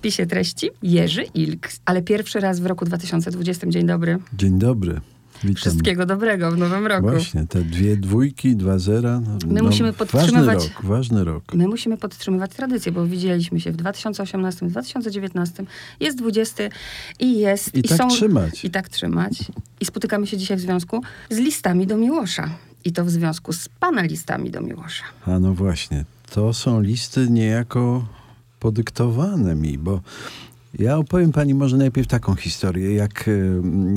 spisie treści Jerzy Ilk. Ale pierwszy raz w roku 2020. Dzień dobry. Dzień dobry. Witam. Wszystkiego dobrego w nowym roku. Właśnie, te dwie dwójki, dwa zera. No, My musimy podtrzymywać... Ważny rok, ważny rok. My musimy podtrzymywać tradycję, bo widzieliśmy się w 2018, w 2019, jest 20 i jest... I, i tak są, trzymać. I tak trzymać. I spotykamy się dzisiaj w związku z listami do Miłosza. I to w związku z pana listami do Miłosza. A no właśnie, to są listy niejako podyktowane mi, bo ja opowiem pani może najpierw taką historię. Jak e,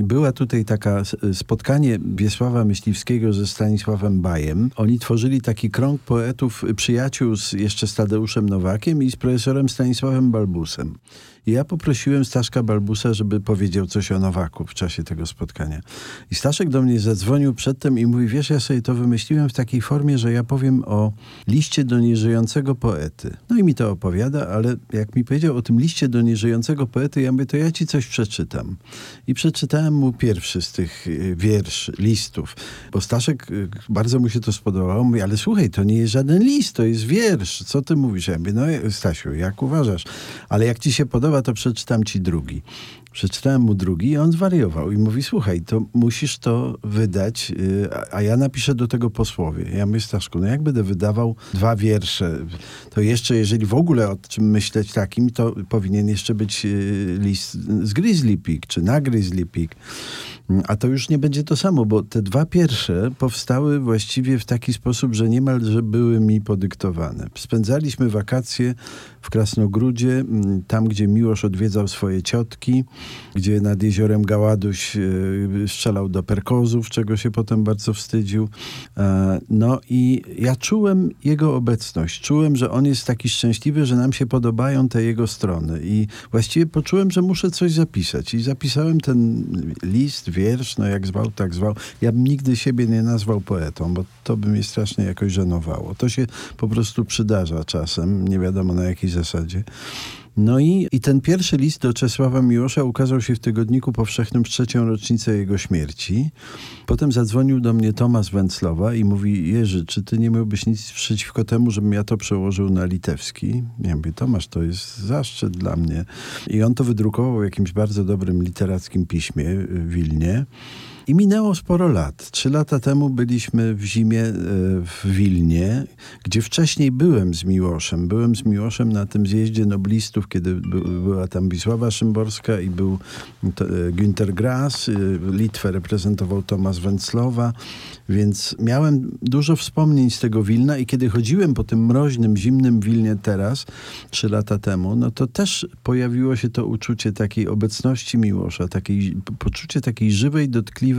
była tutaj taka spotkanie Wiesława Myśliwskiego ze Stanisławem Bajem, oni tworzyli taki krąg poetów, przyjaciół z, jeszcze z Tadeuszem Nowakiem i z profesorem Stanisławem Balbusem. I ja poprosiłem Staszka Balbusa, żeby powiedział coś o Nowaku w czasie tego spotkania. I Staszek do mnie zadzwonił przedtem i mówi, wiesz, ja sobie to wymyśliłem w takiej formie, że ja powiem o liście do nieżyjącego poety. No i mi to opowiada, ale jak mi powiedział o tym liście do nieżyjącego poety, ja mówię, to ja ci coś przeczytam. I przeczytałem mu pierwszy z tych y, wiersz, listów. Bo Staszek, y, bardzo mu się to spodobało. Mówi, ale słuchaj, to nie jest żaden list, to jest wiersz. Co ty mówisz? Ja mówię, no Stasiu, jak uważasz? Ale jak ci się podoba, to przeczytam ci drugi. Przeczytałem mu drugi i on zwariował i mówi, słuchaj, to musisz to wydać, y, a ja napiszę do tego posłowie. Ja myślę, Staszku, no jak będę wydawał dwa wiersze, to jeszcze, jeżeli w ogóle o czym myśleć takim, to powinien jeszcze być y, list z Grizzly Peak, czy na Grizzly Peak. A to już nie będzie to samo, bo te dwa pierwsze powstały właściwie w taki sposób, że niemalże były mi podyktowane. Spędzaliśmy wakacje w Krasnogródzie, mm, tam gdzie Miłosz odwiedzał swoje ciotki, gdzie nad jeziorem Gaładuś e, strzelał do perkozów, czego się potem bardzo wstydził. E, no i ja czułem jego obecność. Czułem, że on jest taki szczęśliwy, że nam się podobają te jego strony. I właściwie poczułem, że muszę coś zapisać. I zapisałem ten list, wiersz, no jak zwał, tak zwał. Ja bym nigdy siebie nie nazwał poetą, bo to by mnie strasznie jakoś żenowało. To się po prostu przydarza czasem, nie wiadomo na jakiej zasadzie. No i, i ten pierwszy list do Czesława Miłosza ukazał się w Tygodniku Powszechnym w trzecią rocznicę jego śmierci. Potem zadzwonił do mnie Tomasz Węclowa i mówi, Jerzy, czy ty nie miałbyś nic przeciwko temu, żebym ja to przełożył na litewski? Ja mówię, Tomasz, to jest zaszczyt dla mnie. I on to wydrukował w jakimś bardzo dobrym literackim piśmie w Wilnie. I minęło sporo lat. Trzy lata temu byliśmy w zimie e, w Wilnie, gdzie wcześniej byłem z Miłoszem. Byłem z Miłoszem na tym zjeździe noblistów, kiedy była tam Wisława Szymborska i był e, Günter Grass. E, Litwę reprezentował Tomasz Węclowa, więc miałem dużo wspomnień z tego Wilna i kiedy chodziłem po tym mroźnym, zimnym Wilnie teraz, trzy lata temu, no to też pojawiło się to uczucie takiej obecności Miłosza, takiej, poczucie takiej żywej, dotkliwej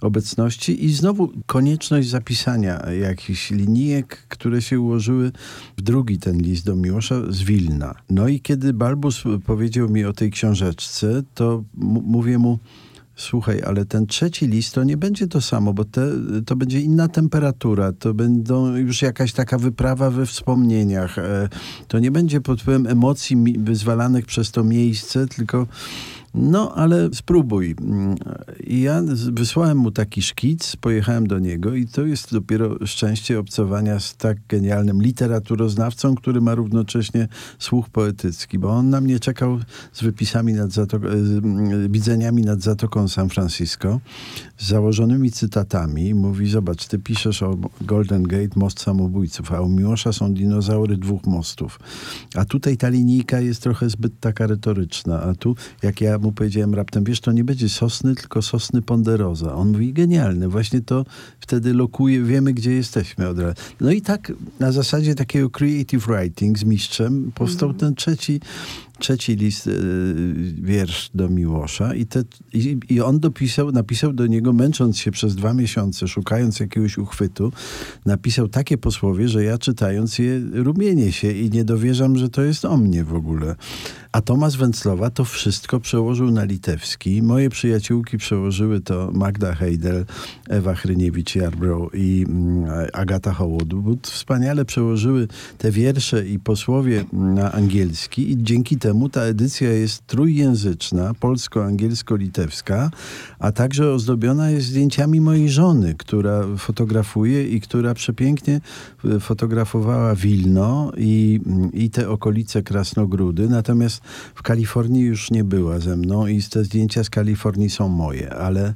obecności i znowu konieczność zapisania jakichś linijek, które się ułożyły w drugi ten list do Miłosza z Wilna. No i kiedy Balbus powiedział mi o tej książeczce, to mówię mu, Słuchaj, ale ten trzeci list to nie będzie to samo, bo te, to będzie inna temperatura, to będą już jakaś taka wyprawa we wspomnieniach. E, to nie będzie pod wpływem emocji wyzwalanych przez to miejsce, tylko no, ale spróbuj. I ja wysłałem mu taki szkic, pojechałem do niego i to jest dopiero szczęście obcowania z tak genialnym literaturoznawcą, który ma równocześnie słuch poetycki, bo on na mnie czekał z wypisami nad Zatoką, z widzeniami nad Zatoką San Francisco, z założonymi cytatami. Mówi, zobacz, ty piszesz o Golden Gate, most samobójców, a u Miłosza są dinozaury dwóch mostów. A tutaj ta linijka jest trochę zbyt taka retoryczna, a tu, jak ja mu powiedziałem raptem, wiesz, to nie będzie sosny, tylko sosny ponderoza. On mówi, genialny, właśnie to wtedy lokuje, wiemy, gdzie jesteśmy od razu. No i tak na zasadzie takiego creative writing z mistrzem powstał mm -hmm. ten trzeci trzeci list, y, wiersz do Miłosza i, te, i, i, on dopisał, napisał do niego, męcząc się przez dwa miesiące, szukając jakiegoś uchwytu, napisał takie posłowie, że ja czytając je rumienię się i nie dowierzam, że to jest o mnie w ogóle. A Tomasz Węclowa to wszystko przełożył na litewski. Moje przyjaciółki przełożyły to Magda Heidel, Ewa Hryniewicz-Jarbrow i mm, Agata Hołodubut. Wspaniale przełożyły te wiersze i posłowie na angielski i dzięki temu ta edycja jest trójjęzyczna, polsko-angielsko-litewska, a także ozdobiona jest zdjęciami mojej żony, która fotografuje i która przepięknie e, fotografowała Wilno i, i te okolice Krasnogródy. Natomiast w Kalifornii już nie była ze mną i te zdjęcia z Kalifornii są moje, ale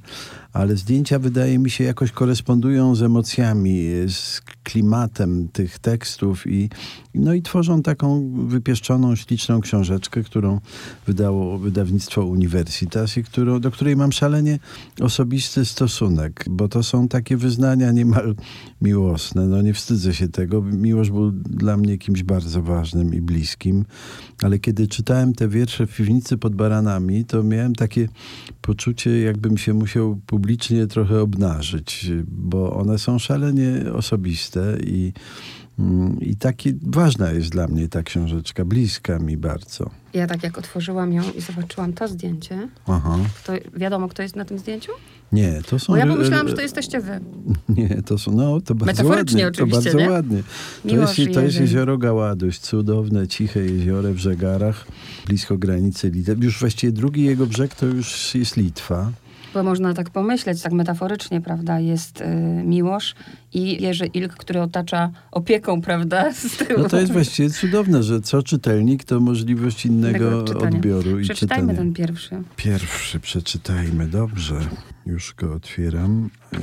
ale zdjęcia wydaje mi się jakoś korespondują z emocjami, z klimatem tych tekstów i, no i tworzą taką wypieszczoną, śliczną książeczkę, którą wydało wydawnictwo Universitas i którą, do której mam szalenie osobisty stosunek, bo to są takie wyznania niemal miłosne. No nie wstydzę się tego. Miłość był dla mnie kimś bardzo ważnym i bliskim, ale kiedy czytałem te wiersze w piwnicy pod baranami, to miałem takie poczucie, jakbym się musiał publicznie trochę obnażyć, bo one są szalenie osobiste i, mm, i takie ważna jest dla mnie ta książeczka, bliska mi bardzo. Ja tak jak otworzyłam ją i zobaczyłam to zdjęcie, Aha. Kto, wiadomo kto jest na tym zdjęciu? Nie, to są... Bo ja pomyślałam, że to jesteście wy. Nie, to są, no to bardzo Metaforycznie ładnie. oczywiście, To bardzo nie? ładnie. To jest, to jest jezioro Gaładoś, cudowne, ciche jezioro w Żegarach, blisko granicy Litwy. Już właściwie drugi jego brzeg to już jest Litwa. Bo można tak pomyśleć, tak metaforycznie, prawda, jest y, Miłosz i Jerzy Ilk, który otacza opieką, prawda, z tyłu. No to jest właściwie cudowne, że co czytelnik, to możliwość innego odbioru i Przeczytajmy ten pierwszy. Pierwszy, przeczytajmy, dobrze. Już go otwieram. E,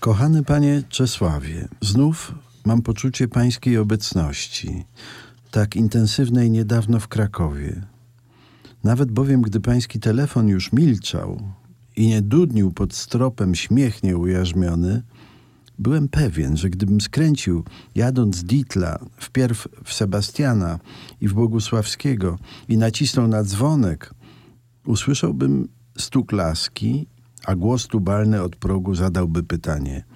kochany panie Czesławie, znów mam poczucie pańskiej obecności, tak intensywnej niedawno w Krakowie. Nawet bowiem, gdy pański telefon już milczał, i nie dudnił pod stropem śmiech nieujarzmiony, byłem pewien, że gdybym skręcił, jadąc z Ditla, wpierw w Sebastiana i w Bogusławskiego i nacisnął na dzwonek, usłyszałbym stuk laski, a głos tubalny od progu zadałby pytanie –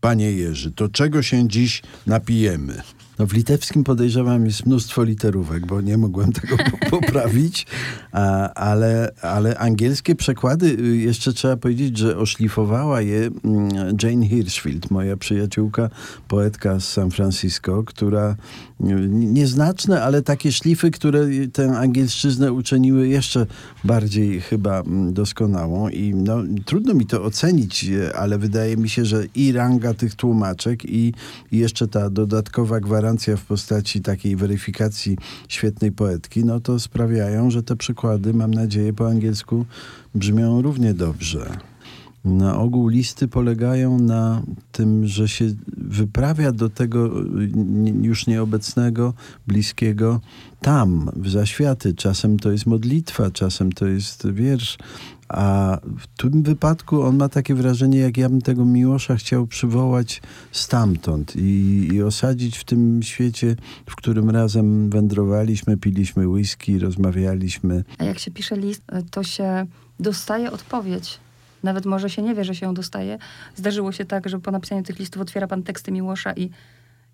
Panie Jerzy, to czego się dziś napijemy? No w litewskim podejrzewam jest mnóstwo literówek, bo nie mogłem tego poprawić, a, ale, ale angielskie przekłady, y, jeszcze trzeba powiedzieć, że oszlifowała je mm, Jane Hirschfield, moja przyjaciółka, poetka z San Francisco, która y, nieznaczne, ale takie szlify, które tę angielszczyznę uczyniły jeszcze bardziej chyba mm, doskonałą i no, trudno mi to ocenić, y, ale wydaje mi się, że i ranga tych tłumaczek i, i jeszcze ta dodatkowa gwarancja gwarancja w postaci takiej weryfikacji świetnej poetki, no to sprawiają, że te przykłady, mam nadzieję, po angielsku brzmią równie dobrze. Na ogół listy polegają na tym, że się wyprawia do tego już nieobecnego, bliskiego tam, w zaświaty. Czasem to jest modlitwa, czasem to jest wiersz, a w tym wypadku on ma takie wrażenie, jak ja bym tego Miłosza chciał przywołać stamtąd i, i osadzić w tym świecie, w którym razem wędrowaliśmy, piliśmy whisky, rozmawialiśmy. A jak się pisze list, to się dostaje odpowiedź. Nawet może się nie wie, że się ją dostaje. Zdarzyło się tak, że po napisaniu tych listów otwiera pan teksty Miłosza i,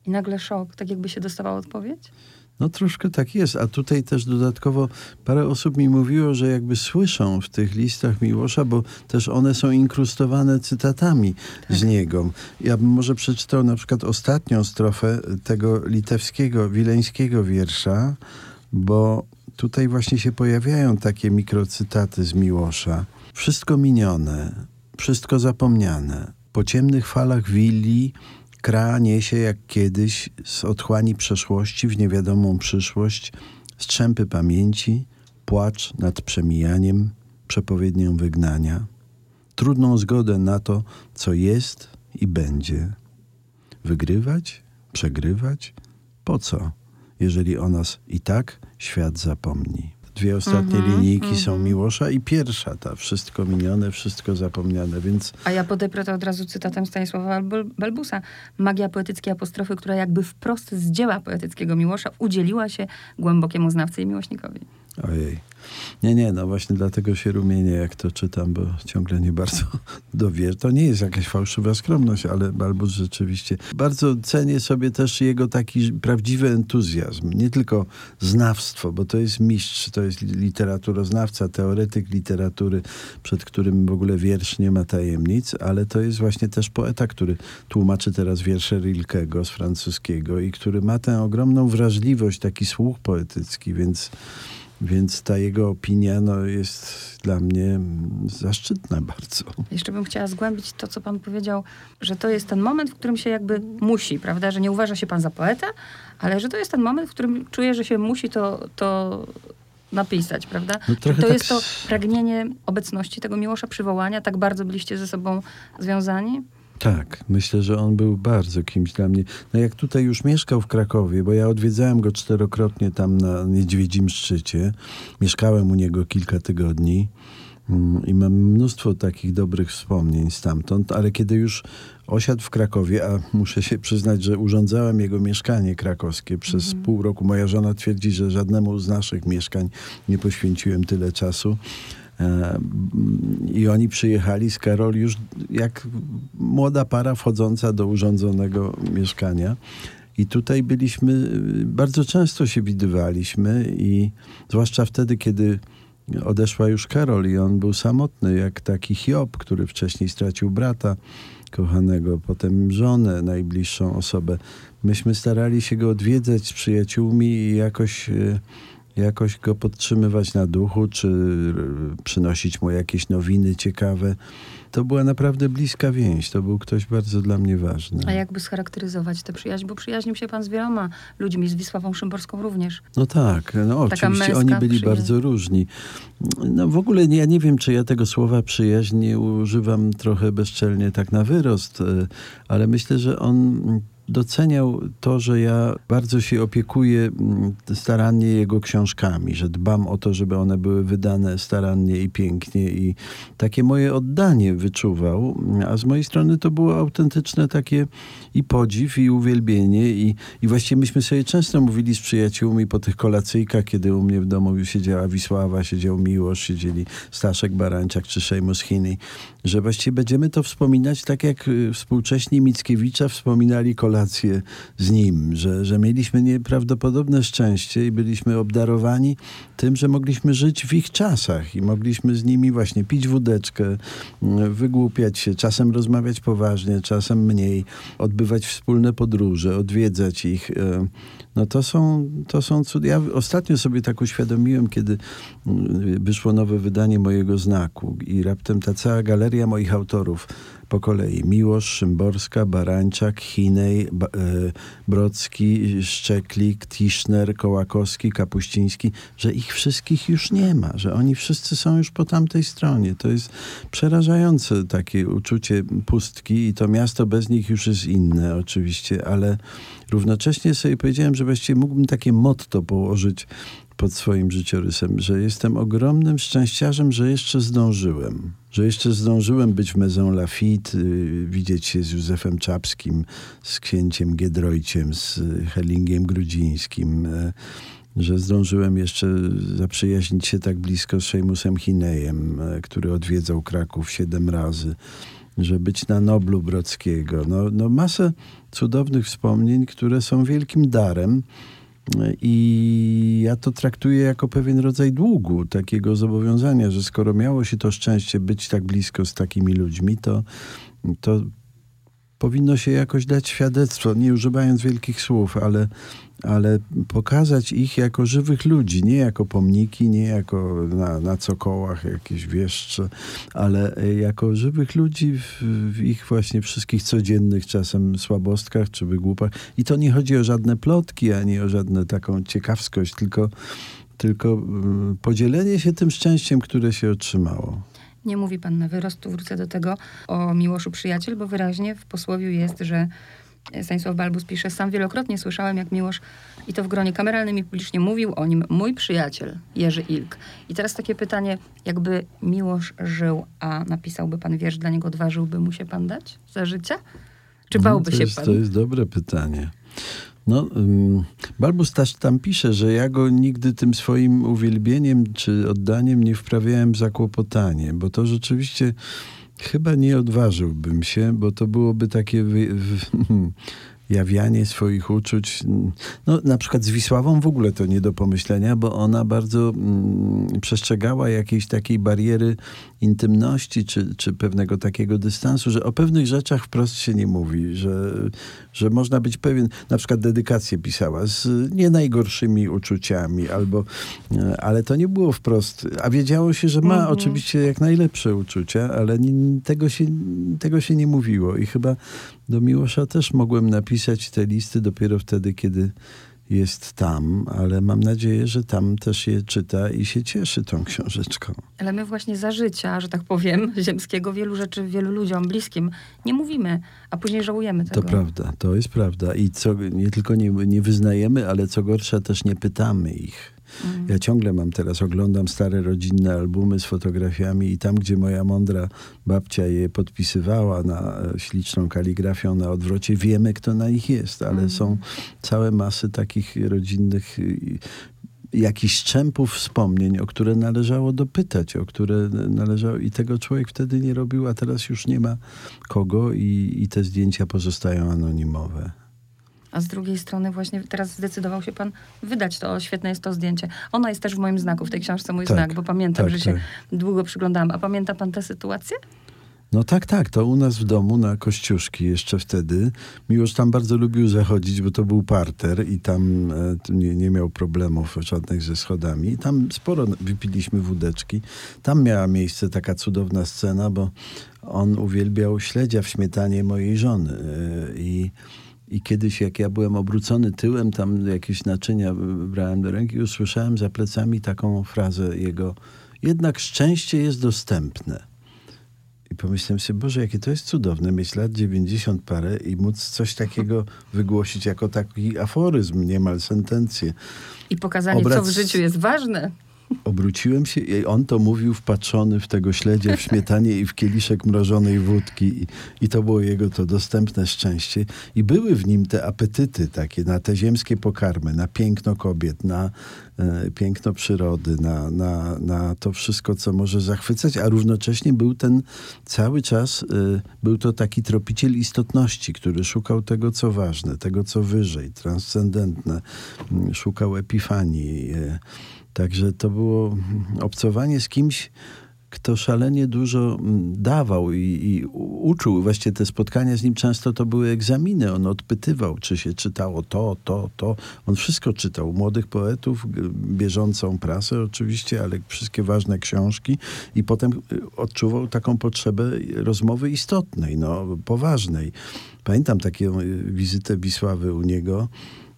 i nagle szok, tak jakby się dostawała odpowiedź? No troszkę tak jest, a tutaj też dodatkowo parę osób mi mówiło, że jakby słyszą w tych listach Miłosza, bo też one są inkrustowane cytatami tak. z niego. Ja bym może przeczytał na przykład ostatnią strofę tego litewskiego, wileńskiego wiersza, bo tutaj właśnie się pojawiają takie mikrocytaty z Miłosza. Wszystko minione, wszystko zapomniane. Po ciemnych falach willi Kra niesie jak kiedyś z otchłani przeszłości w niewiadomą przyszłość strzępy pamięci, płacz nad przemijaniem, przepowiednią wygnania, trudną zgodę na to, co jest i będzie. Wygrywać, przegrywać? Po co, jeżeli o nas i tak świat zapomni? Dwie ostatnie mm -hmm, linijki mm -hmm. są mhm. Miłosza i pierwsza ta, wszystko minione, wszystko zapomniane, więc... A ja podeprę to od razu cytatem Stanisława Balbusa. Magia poetyckiej apostrofy, która jakby wprost z dzieła poetyckiego Miłosza udzieliła się głębokiemu znawcy i miłośnikowi. Ojej. Nie, nie, no właśnie dlatego się rumienię, jak to czytam, bo ciągle nie bardzo dowierzę. To nie jest jakaś fałszywa skromność, ale Balbus rzeczywiście. Bardzo cenię sobie też jego taki prawdziwy entuzjazm. Nie tylko znawstwo, bo to jest mistrz, to jest literaturoznawca, teoretyk literatury, przed którym w ogóle wiersz nie ma tajemnic, ale to jest właśnie też poeta, który tłumaczy teraz wiersze Rilkego z francuskiego i który ma tę ogromną wrażliwość, taki słuch poetycki, więc Więc ta jego opinia no, jest dla mnie zaszczytna bardzo. Jeszcze bym chciała zgłębić to, co pan powiedział, że to jest ten moment, w którym się jakby musi, prawda? Że nie uważa się pan za poetę, ale że to jest ten moment, w którym czuje, że się musi to, to napisać, prawda? No to tak jest to pragnienie obecności tego Miłosza, przywołania, tak bardzo byliście ze sobą związani? Tak, myślę, że on był bardzo kimś dla mnie. No jak tutaj już mieszkał w Krakowie, bo ja odwiedzałem go czterokrotnie tam na Niedźwiedzim Szczycie. Mieszkałem u niego kilka tygodni mm, i mam mnóstwo takich dobrych wspomnień stamtąd, ale kiedy już osiadł w Krakowie, a muszę się przyznać, że urządzałem jego mieszkanie krakowskie przez mm. pół roku. Moja żona twierdzi, że żadnemu z naszych mieszkań nie poświęciłem tyle czasu. I oni przyjechali z Karol już jak młoda para wchodząca do urządzonego mieszkania. I tutaj byliśmy, bardzo często się widywaliśmy i zwłaszcza wtedy, kiedy odeszła już Karol i on był samotny, jak taki Hiob, który wcześniej stracił brata kochanego, potem żonę, najbliższą osobę. Myśmy starali się go odwiedzać z przyjaciółmi i jakoś e, jakoś go podtrzymywać na duchu, czy przynosić mu jakieś nowiny ciekawe. To była naprawdę bliska więź. To był ktoś bardzo dla mnie ważny. A jakby scharakteryzować tę przyjaźń? Bo przyjaźnił się pan z wieloma ludźmi, z Wisławą Szymborską również. No tak, no Taka oczywiście oni byli przyjaźń. bardzo różni. No w ogóle ja nie wiem, czy ja tego słowa przyjaźń używam trochę bezczelnie tak na wyrost, e, ale myślę, że on doceniał to, że ja bardzo się opiekuję mm, starannie jego książkami, że dbam o to, żeby one były wydane starannie i pięknie i takie moje oddanie wyczuwał, a z mojej strony to było autentyczne takie i podziw, i uwielbienie i, i właściwie myśmy sobie często mówili z przyjaciółmi po tych kolacyjkach, kiedy u mnie w domu siedziała Wisława, siedział Miłosz, siedzieli Staszek Barańczak czy Sejmus Hiny, że właściwie będziemy to wspominać tak jak y, współcześni Mickiewicza wspominali kolację z nim, że, że mieliśmy nieprawdopodobne szczęście i byliśmy obdarowani tym, że mogliśmy żyć w ich czasach i mogliśmy z nimi właśnie pić wódeczkę, y, wygłupiać się, czasem rozmawiać poważnie, czasem mniej, odbywać wspólne podróże, odwiedzać ich. Y, no to są, to są cudy. Ja ostatnio sobie tak uświadomiłem, kiedy wyszło nowe wydanie mojego znaku i raptem ta cała galeria seria moich autorów po kolei. Miłosz, Szymborska, Barańczak, Chinej, e, Brocki, Szczeklik, Tischner, Kołakowski, Kapuściński, że ich wszystkich już nie ma, że oni wszyscy są już po tamtej stronie. To jest przerażające takie uczucie pustki i to miasto bez nich już jest inne oczywiście, ale równocześnie sobie powiedziałem, że właściwie mógłbym takie motto położyć pod swoim życiorysem, że jestem ogromnym szczęściarzem, że jeszcze zdążyłem. Że jeszcze zdążyłem być w Maison Lafitte, y, widzieć się z Józefem Czapskim, z księciem Giedroyciem, z Hellingiem Grudzińskim, y, że zdążyłem jeszcze zaprzyjaźnić się tak blisko z Sejmusem Hinejem, y, który odwiedzał Kraków siedem razy, że być na Noblu Brockiego. No, no masę cudownych wspomnień, które są wielkim darem, i ja to traktuję jako pewien rodzaj długu, takiego zobowiązania, że skoro miało się to szczęście być tak blisko z takimi ludźmi, to, to powinno się jakoś dać świadectwo, nie używając wielkich słów, ale, ale pokazać ich jako żywych ludzi, nie jako pomniki, nie jako na, na cokołach jakieś wieszcze, ale jako żywych ludzi w, w, ich właśnie wszystkich codziennych czasem słabostkach czy wygłupach. I to nie chodzi o żadne plotki, ani o żadną taką ciekawskość, tylko, tylko mm, podzielenie się tym szczęściem, które się otrzymało. Nie mówi pan na wyrost, tu wrócę do tego o Miłoszu Przyjaciel, bo wyraźnie w posłowiu jest, że Stanisław Balbus pisze, sam wielokrotnie słyszałem, jak Miłosz i to w gronie kameralnym i publicznie mówił o nim mój przyjaciel Jerzy Ilk. I teraz takie pytanie, jakby Miłosz żył, a napisałby pan wiersz dla niego, odważyłby mu się pan dać za życia? Czy bałby no, się jest, pan? To jest dobre pytanie. No, Balbus tam pisze, że ja go nigdy tym swoim uwielbieniem czy oddaniem nie wprawiałem w zakłopotanie, bo to rzeczywiście chyba nie odważyłbym się, bo to byłoby takie wy, jawianie swoich uczuć. No, na przykład z Wisławą w ogóle to nie do pomyślenia, bo ona bardzo mm, przestrzegała jakiejś takiej bariery intymności, czy, czy pewnego takiego dystansu, że o pewnych rzeczach wprost się nie mówi, że, że można być pewien, na przykład dedykację pisała z nie najgorszymi uczuciami, albo, e, ale to nie było wprost, a wiedziało się, że ma mhm. oczywiście jak najlepsze uczucia, ale nie, tego, się, tego się nie mówiło i chyba do Miłosza też mogłem napisać te listy dopiero wtedy, kiedy jest tam, ale mam nadzieję, że tam też je czyta i się cieszy tą książeczką. Ale my właśnie za życia, że tak powiem, ziemskiego wielu rzeczy wielu ludziom bliskim nie mówimy, a później żałujemy tego. To prawda, to jest prawda. I co, nie tylko nie, nie wyznajemy, ale co gorsza też nie pytamy ich. Ja ciągle mam teraz, oglądam stare rodzinne albumy z fotografiami i tam, gdzie moja mądra babcia je podpisywała na e, śliczną kaligrafią na odwrocie, wiemy, kto na nich jest, ale mhm. są całe masy takich rodzinnych jakichś szczępów wspomnień, o które należało dopytać, o które należało i tego człowiek wtedy nie robił, a teraz już nie ma kogo i, i te zdjęcia pozostają anonimowe a z drugiej strony właśnie teraz zdecydował się pan wydać to. Świetne jest to zdjęcie. Ono jest też w moim znaku, w tej książce mój tak, znak, bo pamiętam, tak, że się tak. długo przyglądałam. A pamięta pan tę sytuację? No tak, tak. To u nas w domu na Kościuszki jeszcze wtedy. Miłosz tam bardzo lubił zachodzić, bo to był parter i tam e, nie, nie miał problemów żadnych ze schodami. I tam sporo wypiliśmy wódeczki. Tam miała miejsce taka cudowna scena, bo on uwielbiał śledzia w śmietanie mojej żony. E, I i kiedyś, jak ja byłem obrócony tyłem, tam jakieś naczynia brałem do ręki, usłyszałem za plecami taką frazę jego: Jednak szczęście jest dostępne. I pomyślałem sobie, Boże, jakie to jest cudowne mieć lat 90 parę i móc coś takiego wygłosić jako taki aforyzm, niemal sentencję. I pokazanie, co w życiu jest ważne. Obróciłem się i on to mówił wpatrzony w tego śledzie, w śmietanie i w kieliszek mrożonej wódki. I, I, to było jego to dostępne szczęście. I były w nim te apetyty takie na te ziemskie pokarmy, na piękno kobiet, na e, piękno przyrody, na, na, na to wszystko, co może zachwycać, a równocześnie był ten cały czas, e, był to taki tropiciel istotności, który szukał tego, co ważne, tego, co wyżej, transcendentne. Szukał epifanii. E, Także to było obcowanie z kimś, kto szalenie dużo mm, dawał i, i, uczył. Właściwie te spotkania z nim często to były egzaminy. On odpytywał, czy się czytało to, to, to. On wszystko czytał. Młodych poetów, bieżącą prasę oczywiście, ale wszystkie ważne książki. I potem y, odczuwał taką potrzebę rozmowy istotnej, no, poważnej. Pamiętam taką y, wizytę Wisławy u niego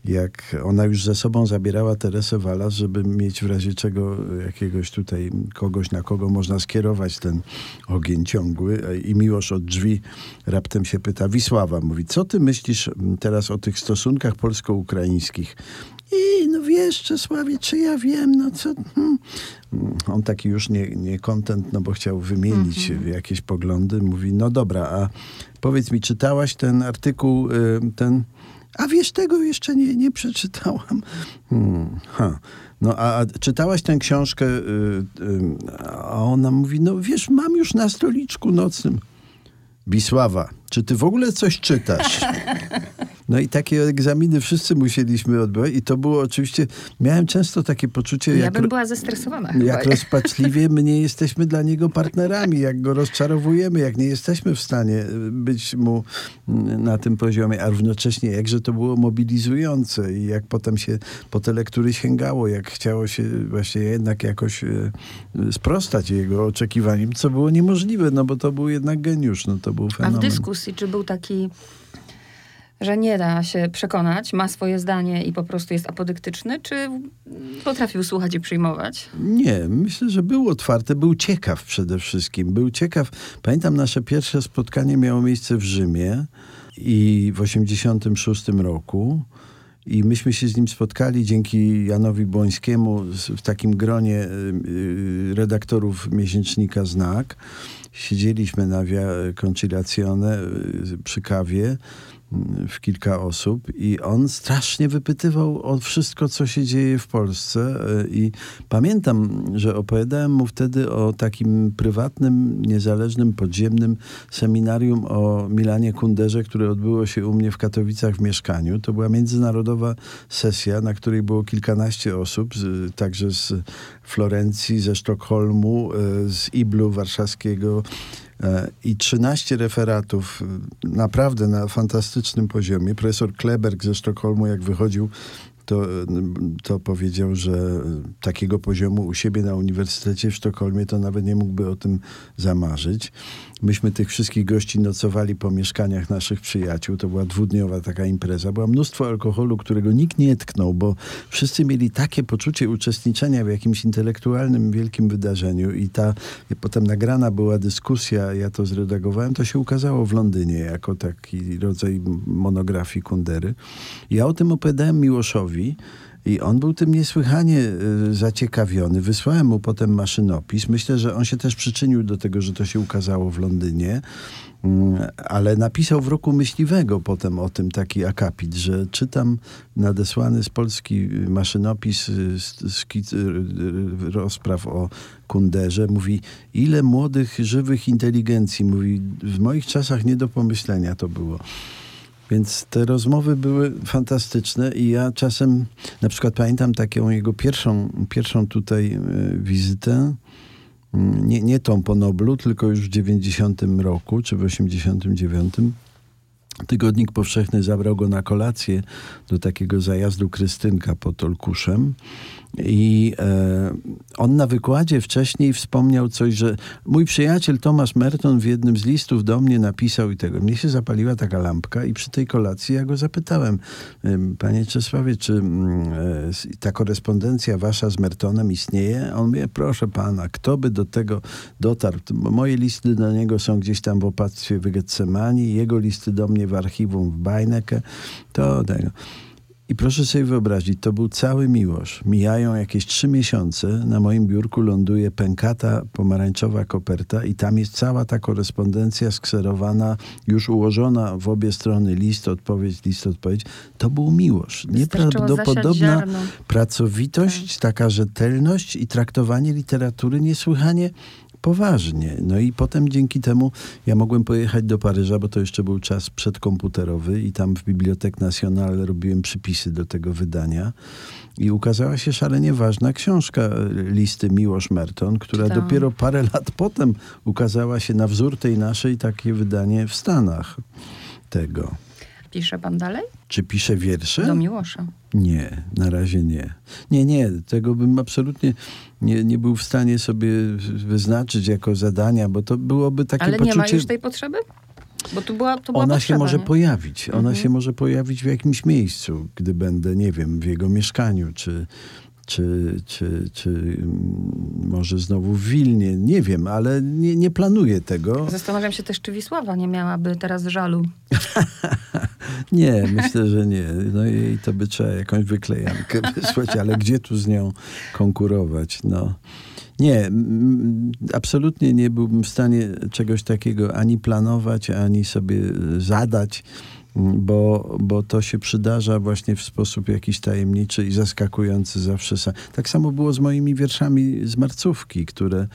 jak ona już ze sobą zabierała Teresę Walas, żeby mieć w razie czego jakiegoś tutaj kogoś, na kogo można skierować ten ogień ciągły. I Miłosz od drzwi raptem się pyta, Wisława mówi, co ty myślisz teraz o tych stosunkach polsko-ukraińskich? I no wiesz, Czesławie, czy ja wiem, no co... Hmm. On taki już nie, nie kontent, no bo chciał wymienić mm -hmm. jakieś poglądy. Mówi, no dobra, a powiedz mi, czytałaś ten artykuł, y, ten a wiesz, tego jeszcze nie, nie przeczytałam. Hmm, ha. No a, a, czytałaś tę książkę? Y, y, a ona mówi, no wiesz, mam już na stoliczku nocnym. Bisława, czy ty w ogóle coś czytasz? No i takie egzaminy wszyscy musieliśmy odbywać i to było oczywiście, miałem często takie poczucie... Ja jak, bym była zestresowana. Jak chyba. rozpaczliwie my nie jesteśmy dla niego partnerami, jak go rozczarowujemy, jak nie jesteśmy w stanie być mu na tym poziomie, a równocześnie jakże to było mobilizujące i jak potem się po te lektury sięgało, jak chciało się właśnie jednak jakoś e, sprostać jego oczekiwaniom, co było niemożliwe, no bo to był jednak geniusz, no to był fenomen. A w dyskusji, czy był taki że nie da się przekonać, ma swoje zdanie i po prostu jest apodyktyczny, czy potrafił słuchać i przyjmować? Nie, myślę, że był otwarty, był ciekaw przede wszystkim. Był ciekaw. Pamiętam nasze pierwsze spotkanie miało miejsce w Rzymie i w 86 roku. I myśmy się z nim spotkali dzięki Janowi Błońskiemu w takim gronie y, y, redaktorów miesięcznika Znak. Siedzieliśmy na Via Conciliazione y, przy kawie w kilka osób i on strasznie wypytywał o wszystko, co się dzieje w Polsce e, i pamiętam, że opowiadałem mu wtedy o takim prywatnym, niezależnym, podziemnym seminarium o Milanie Kunderze, które odbyło się u mnie w Katowicach w mieszkaniu. To była międzynarodowa sesja, na której było kilkanaście osób, z, także z Florencji, ze Sztokholmu, e, z Iblu warszawskiego, i 13 referatów e, naprawdę na fantastycznym poziomie. Profesor Kleberg ze Sztokholmu, jak wychodził to, to powiedział, że takiego poziomu u siebie na Uniwersytecie w Sztokholmie to nawet nie mógłby o tym zamarzyć. Myśmy tych wszystkich gości nocowali po mieszkaniach naszych przyjaciół. To była dwudniowa taka impreza. Była mnóstwo alkoholu, którego nikt nie tknął, bo wszyscy mieli takie poczucie uczestniczenia w jakimś intelektualnym, wielkim wydarzeniu i ta potem nagrana była dyskusja, ja to zredagowałem, to się ukazało w Londynie jako taki rodzaj monografii Kundery. Ja o tym opowiadałem Miłoszowi i on był tym niesłychanie y, zaciekawiony. Wysłałem mu potem maszynopis. Myślę, że on się też przyczynił do tego, że to się ukazało w Londynie. Mm, ale napisał w roku myśliwego potem o tym taki akapit, że czytam nadesłany z Polski maszynopis szkic, rozpraw o Kunderze. Mówi, ile młodych, żywych inteligencji. Mówi, w moich czasach nie do pomyślenia to było. Więc te rozmowy były fantastyczne i ja czasem, na przykład pamiętam taką jego pierwszą, pierwszą tutaj e, wizytę, mm, nie, nie tą po Noblu, tylko już w 90 roku, czy w 89. Tygodnik Powszechny zabrał go na kolację do takiego zajazdu Krystynka pod Olkuszem. I e, on na wykładzie wcześniej wspomniał coś, że mój przyjaciel Tomasz Merton w jednym z listów do mnie napisał i tego. Mnie się zapaliła taka lampka i przy tej kolacji ja go zapytałem, panie Czesławie, czy mm, e, ta korespondencja wasza z Mertonem istnieje? On mówi, proszę pana, kto by do tego dotarł? Moje listy do niego są gdzieś tam w opactwie w Getsemani, jego listy do mnie w archiwum w Bajneke. To tego. I proszę sobie wyobrazić, to był cały miłość. Mijają jakieś trzy miesiące, na moim biurku ląduje pękata pomarańczowa koperta i tam jest cała ta korespondencja skserowana, już ułożona w obie strony, list, odpowiedź, list, odpowiedź. To był miłość. Nieprawdopodobna pracowitość, tak. taka rzetelność i traktowanie literatury niesłychanie poważnie. No i potem dzięki temu ja mogłem pojechać do Paryża, bo to jeszcze był czas przedkomputerowy i tam w Bibliotek Nationale robiłem przypisy do tego wydania. I ukazała się szalenie ważna książka e, listy Miłosz Merton, która Czytałam. dopiero parę lat potem ukazała się na wzór tej naszej takie wydanie w Stanach tego. Pisze pan dalej? Czy pisze wiersze? Do Miłosza. Nie, na razie nie. Nie, nie, tego bym absolutnie nie, nie był w stanie sobie wyznaczyć jako zadania, bo to byłoby takie Ale poczucie... nie ma już tej potrzeby? Bo tu była, tu była Ona potrzeba, się może nie? pojawić. Ona mhm. się może pojawić w jakimś miejscu, gdy będę, nie wiem, w jego mieszkaniu, czy czy, czy, czy mm, może znowu w Wilnie, nie wiem, ale nie, nie planuję tego. Zastanawiam się też, czy Wisława nie miałaby teraz żalu. nie, myślę, że nie. No i to by trzeba jakąś wyklejankę wysłać, ale gdzie tu z nią konkurować? No. Nie, absolutnie nie byłbym w stanie czegoś takiego ani planować, ani sobie zadać bo, bo to się przydarza właśnie w sposób jakiś tajemniczy i zaskakujący zawsze. Tak samo było z moimi wierszami z marcówki, które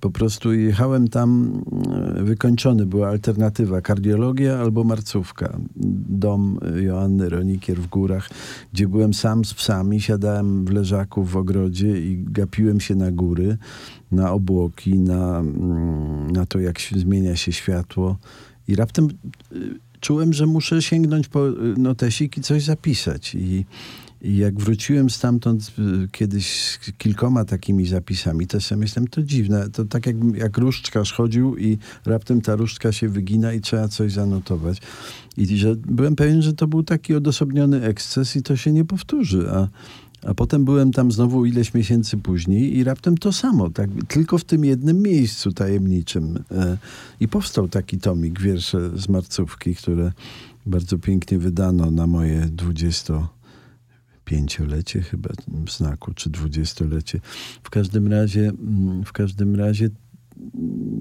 po prostu jechałem tam, e, wykończony była alternatywa kardiologia albo marcówka. Dom Joanny Ronikier w górach, gdzie byłem sam z psami, siadałem w leżaku w ogrodzie i gapiłem się na góry, na obłoki, na, mm, na to, jak zmienia się światło. I raptem y, czułem, że muszę sięgnąć po y, notesik i coś zapisać. I, i jak wróciłem stamtąd y, kiedyś z kilkoma takimi zapisami, to sobie myślałem, to dziwne. To tak jak, jak różdżkarz i raptem ta różdżka się wygina i trzeba coś zanotować. I że byłem pewien, że to był taki odosobniony eksces i to się nie powtórzy. A, a potem byłem tam znowu ileś miesięcy później i raptem to samo, tak, tylko w tym jednym miejscu tajemniczym. E, I powstał taki tomik, wiersze z marcówki, które bardzo pięknie wydano na moje dwudziestopięciolecie chyba w znaku, czy dwudziestolecie. W każdym razie, mm, w każdym razie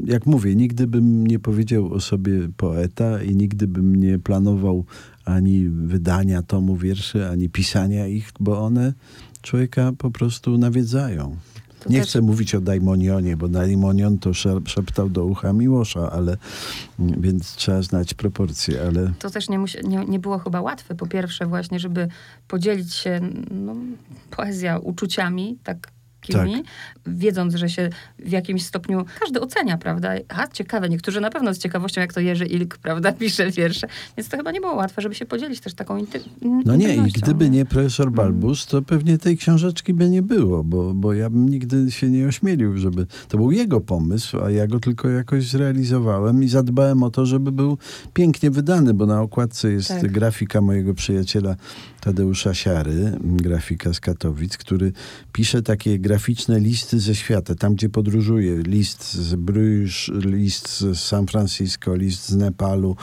jak mówię, nigdy bym nie powiedział o sobie poeta i nigdy bym nie planował ani wydania tomu wierszy, ani pisania ich, bo one człowieka po prostu nawiedzają. To Nie też- chcę mówić o Daimonionie, bo Daimonion to sze- szeptał do ucha Miłosza, ale mm, więc trzeba znać proporcje, ale To też nie, musi, nie, nie było chyba łatwe. Po pierwsze właśnie, żeby podzielić się no, poezja uczuciami, tak takimi, wiedząc, że się w jakimś stopniu każdy ocenia, prawda? A ciekawe, niektórzy na pewno z ciekawością, jak to Jerzy Ilk, prawda, pisze wiersze. Więc to chyba nie było łatwe, żeby się podzielić też taką inty, No nie, i gdyby nie profesor Balbus, to pewnie tej książeczki by nie było, bo, bo ja bym nigdy się nie ośmielił, żeby... To był jego pomysł, a ja go tylko jakoś zrealizowałem i zadbałem o to, żeby był pięknie wydany, bo na okładce jest Tak. grafika mojego przyjaciela Tadeusza Siary, grafika z Katowic, który pisze takie graficzne listy ze świata, tam gdzie podróżuje. List z Bruges, list z San Francisco, list z Nepalu,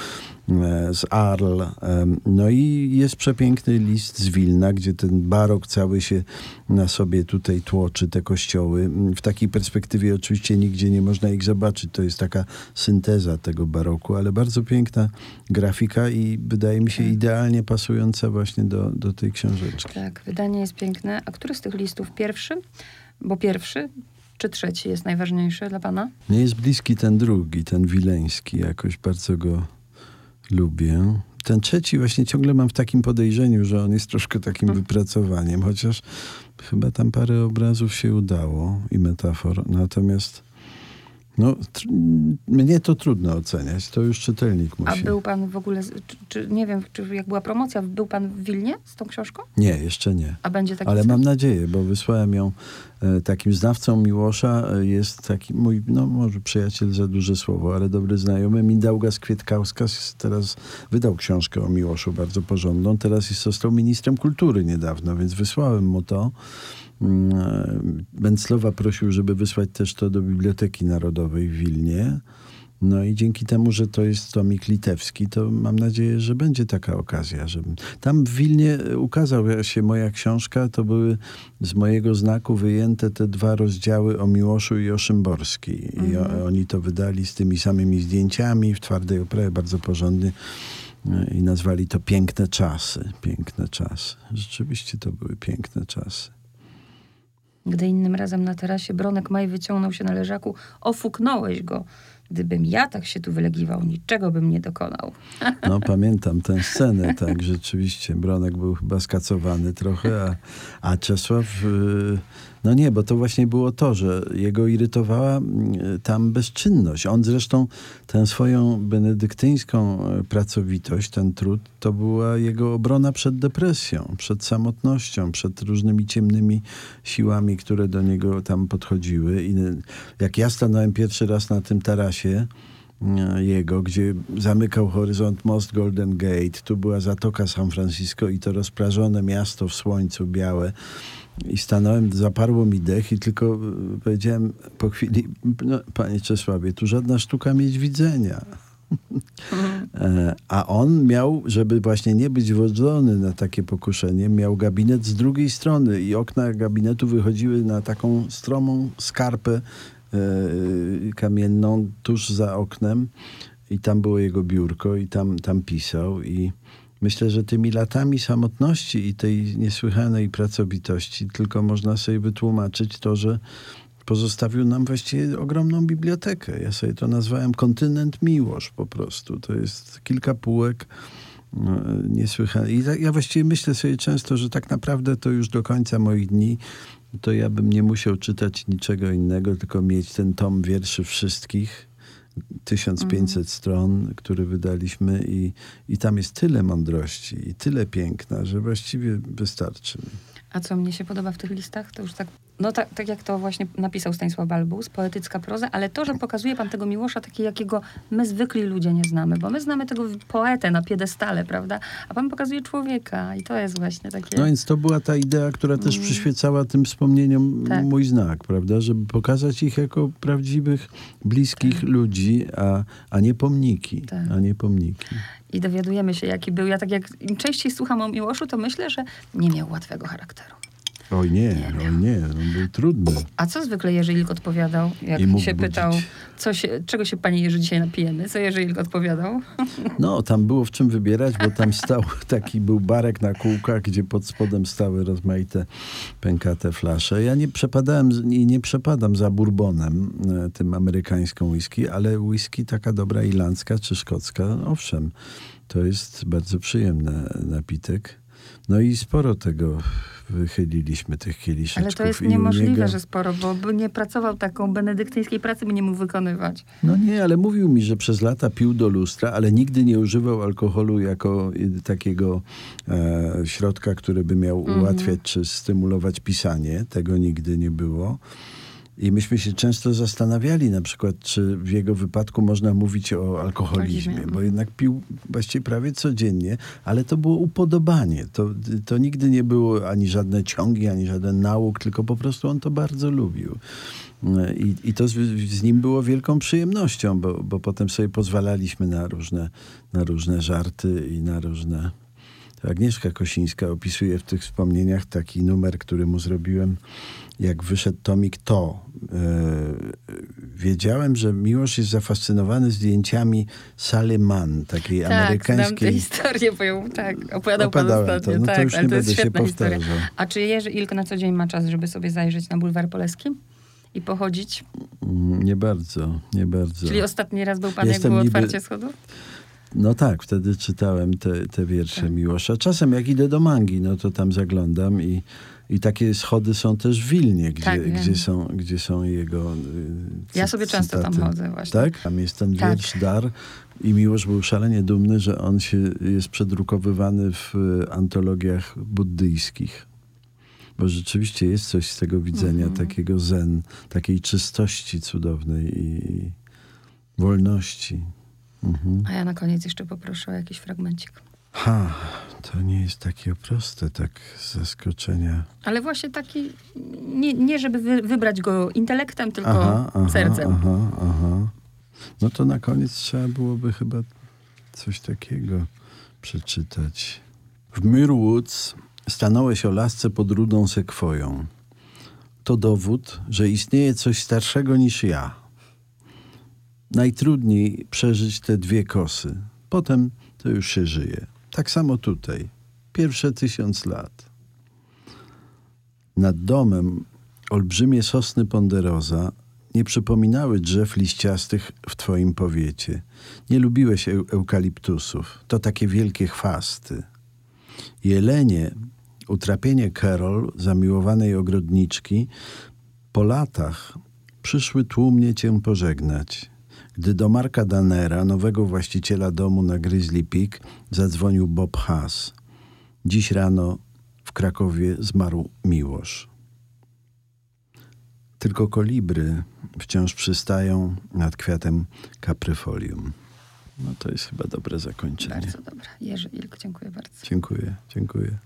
z Arles. em, No i jest przepiękny list z Wilna, gdzie ten barok cały się na sobie tutaj tłoczy, te kościoły. W takiej perspektywie oczywiście nigdzie nie można ich zobaczyć. To jest taka synteza tego baroku, ale bardzo piękna grafika i wydaje mi się idealnie pasująca właśnie do, do tej książeczki. Tak, wydanie jest piękne. A który z tych listów pierwszy? Bo pierwszy czy trzeci jest najważniejszy dla pana? Mnie jest bliski ten drugi, ten wileński. Jakoś bardzo go lubię. Ten trzeci właśnie ciągle mam w takim podejrzeniu, że on jest troszkę takim wypracowaniem, chociaż chyba tam parę obrazów się udało i metafor. Natomiast no, mnie to trudno oceniać. To już czytelnik A musi. był pan w ogóle, czy, czy nie wiem, czy jak była promocja, był pan w Wilnie z tą książką? Nie, jeszcze nie. A będzie taki Ale mam nadzieję, bo wysłałem ją takim znawcą Miłosza. E, jest taki mój, no może przyjaciel za duże słowo, ale dobry znajomy. Mindaugas Kwietkauskas teraz wydał książkę o Miłoszu, bardzo porządną. Teraz jest, został ministrem kultury niedawno, więc wysłałem mu to. Mm, e, Bęclowa prosił, żeby wysłać też to do Biblioteki Narodowej w Wilnie. No i dzięki temu, że to jest tomik litewski, to mam nadzieję, że będzie taka okazja. Że... Tam w Wilnie ukazała się moja książka, to były z mojego znaku wyjęte te dwa rozdziały o Miłoszu i o Szymborskiej. I o, oni to wydali z tymi samymi zdjęciami w twardej oprawie, bardzo porządnie. E, I nazwali to Piękne Czasy. Piękne Czasy. Rzeczywiście to były piękne czasy. Gdy innym razem na tarasie Bronek Maj wyciągnął się na leżaku, ofuknąłeś go. Gdybym ja tak się tu wylegiwał, niczego bym nie dokonał. No pamiętam tę scenę, tak, rzeczywiście. Bronek był chyba skacowany trochę, a, a Czesław, y, no nie, bo to właśnie było to, że jego irytowała y, tam bezczynność. On zresztą tę swoją benedyktyńską y, pracowitość, ten trud, to była jego obrona przed depresją, przed samotnością, przed różnymi ciemnymi siłami, które do niego tam podchodziły. I y, jak ja stanąłem pierwszy raz na tym tarasie, e, jego, gdzie zamykał horyzont most Golden Gate. Tu była Zatoka San Francisco i to rozprażone miasto w słońcu białe. I stanąłem, zaparło mi dech i tylko e, powiedziałem po chwili, no, panie Czesławie, tu żadna sztuka mieć widzenia. E, A on miał, żeby właśnie nie być wodzony na takie pokuszenie, miał gabinet z drugiej strony i okna gabinetu wychodziły na taką stromą skarpę e, kamienną tuż za oknem i tam było jego biurko i tam, tam pisał i myślę, że tymi latami samotności i tej niesłychanej pracowitości tylko można sobie wytłumaczyć to, że pozostawił nam właściwie ogromną bibliotekę. Ja sobie to nazwałem kontynent Miłosz po prostu. To jest kilka półek no, niesłychane. I tak, ja właściwie myślę sobie często, że tak naprawdę to już do końca moich dni to ja bym nie musiał czytać niczego innego, tylko mieć ten tom wierszy wszystkich. 1500 stron, który wydaliśmy i, i tam jest tyle mądrości i tyle piękna, że właściwie wystarczy. A co mnie się podoba w tych listach, to już tak, no tak, tak jak to właśnie napisał Stanisław Balbus, poetycka proza, ale to, że pokazuje pan tego Miłosza taki, jakiego my zwykli ludzie nie znamy, bo my znamy tego poetę na piedestale, prawda? A pan pokazuje człowieka i to jest właśnie takie... No więc to była ta idea, która też przyświecała tym wspomnieniom Mm. Tak. mój znak, prawda? Żeby pokazać ich jako prawdziwych, bliskich ludzi, a, a nie pomniki. Tak. A nie pomniki. I dowiadujemy się, jaki był. Ja tak jak im częściej słucham o Miłoszu, to myślę, że nie miał łatwego charakteru. Oj nie, oj nie, on był trudny. A co zwykle Jerzy Ilk odpowiadał, jak I się pytał, co się, czego się pani Jerzy dzisiaj napijemy? Co Jerzy Ilk odpowiadał? No, tam było w czym wybierać, bo tam stał taki był barek na kółkach, gdzie pod spodem stały rozmaite pękate flasze. Ja nie przepadałem i nie przepadam za bourbonem, e, tym amerykańską whisky, ale whisky taka dobra irlandzka czy szkocka, owszem, to jest bardzo przyjemny napitek. No i sporo tego wychyliliśmy, tych kieliszeczków. Ale to jest niemożliwe, niego- że sporo, bo by nie pracował taką benedyktyńskiej pracy, by nie mógł wykonywać. No nie, ale mówił mi, że przez lata pił do lustra, ale nigdy nie używał alkoholu jako y, takiego e, środka, który by miał Mhm. ułatwiać czy stymulować pisanie. Tego nigdy nie było. I myśmy się często zastanawiali na przykład, czy w jego wypadku można mówić o alkoholizmie, bo jednak pił właściwie prawie codziennie, ale to było upodobanie. To, to nigdy nie było ani żadne ciągi, ani żaden nauk, tylko po prostu on to bardzo lubił. I, i to z, z nim było wielką przyjemnością, bo, bo potem sobie pozwalaliśmy na różne, na różne żarty i na różne... Agnieszka Kosińska opisuje w tych wspomnieniach taki numer, który mu zrobiłem, jak wyszedł tomik To. E, wiedziałem, że Miłosz jest zafascynowany zdjęciami Sally Mann, takiej Tak, amerykańskiej... historię, bo ją tak, opowiadał pan Opowiadałem ostatnio. to, no to tak, już ale nie to jest świetna historia. A czy Jerzy Ilk na co dzień ma czas, żeby sobie zajrzeć na bulwar Poleski i pochodzić? Nie bardzo, nie bardzo. Czyli ostatni raz był pan, Jestem jak było niby- otwarcie schodów? No tak, wtedy czytałem te, te wiersze Tak. Miłosza. Czasem jak idę do Mangi, no to tam zaglądam i, i takie schody są też w Wilnie, gdzie, Tak, gdzie, są, gdzie są jego y, Ja cy- sobie często tam chodzę właśnie. Tak? Tam jest ten Tak. wiersz Dar i Miłosz był szalenie dumny, że on się jest przedrukowywany w y, antologiach buddyjskich. Bo rzeczywiście jest coś z tego widzenia, Mhm. takiego zen, takiej czystości cudownej i, i wolności. Mhm. A ja na koniec jeszcze poproszę o jakiś fragmencik. Ha, to nie jest takie proste, tak z zaskoczenia. Ale właśnie taki, nie, nie żeby wy, wybrać go intelektem, tylko sercem. Aha, aha. No to na koniec trzeba byłoby chyba coś takiego przeczytać. W Mirwoods stanąłeś o lasce pod rudą sekwoją. To dowód, że istnieje coś starszego niż ja. Najtrudniej przeżyć te dwie kosy. Potem to już się żyje. Tak samo tutaj. Pierwsze tysiąc lat. Nad domem olbrzymie sosny ponderoza nie przypominały drzew liściastych w twoim powiecie. Nie lubiłeś eu- eukaliptusów. To takie wielkie chwasty. Jelenie, utrapienie Carol, zamiłowanej ogrodniczki, po latach przyszły tłumnie cię pożegnać. Gdy do Marka Danera, nowego właściciela domu na Grizzly Peak, zadzwonił Bob Haas. Dziś rano w Krakowie zmarł Miłosz. Tylko kolibry wciąż przystają nad kwiatem kapryfolium. No to jest chyba dobre zakończenie. Bardzo dobra. Jerzy Ilk, dziękuję bardzo. Dziękuję, dziękuję.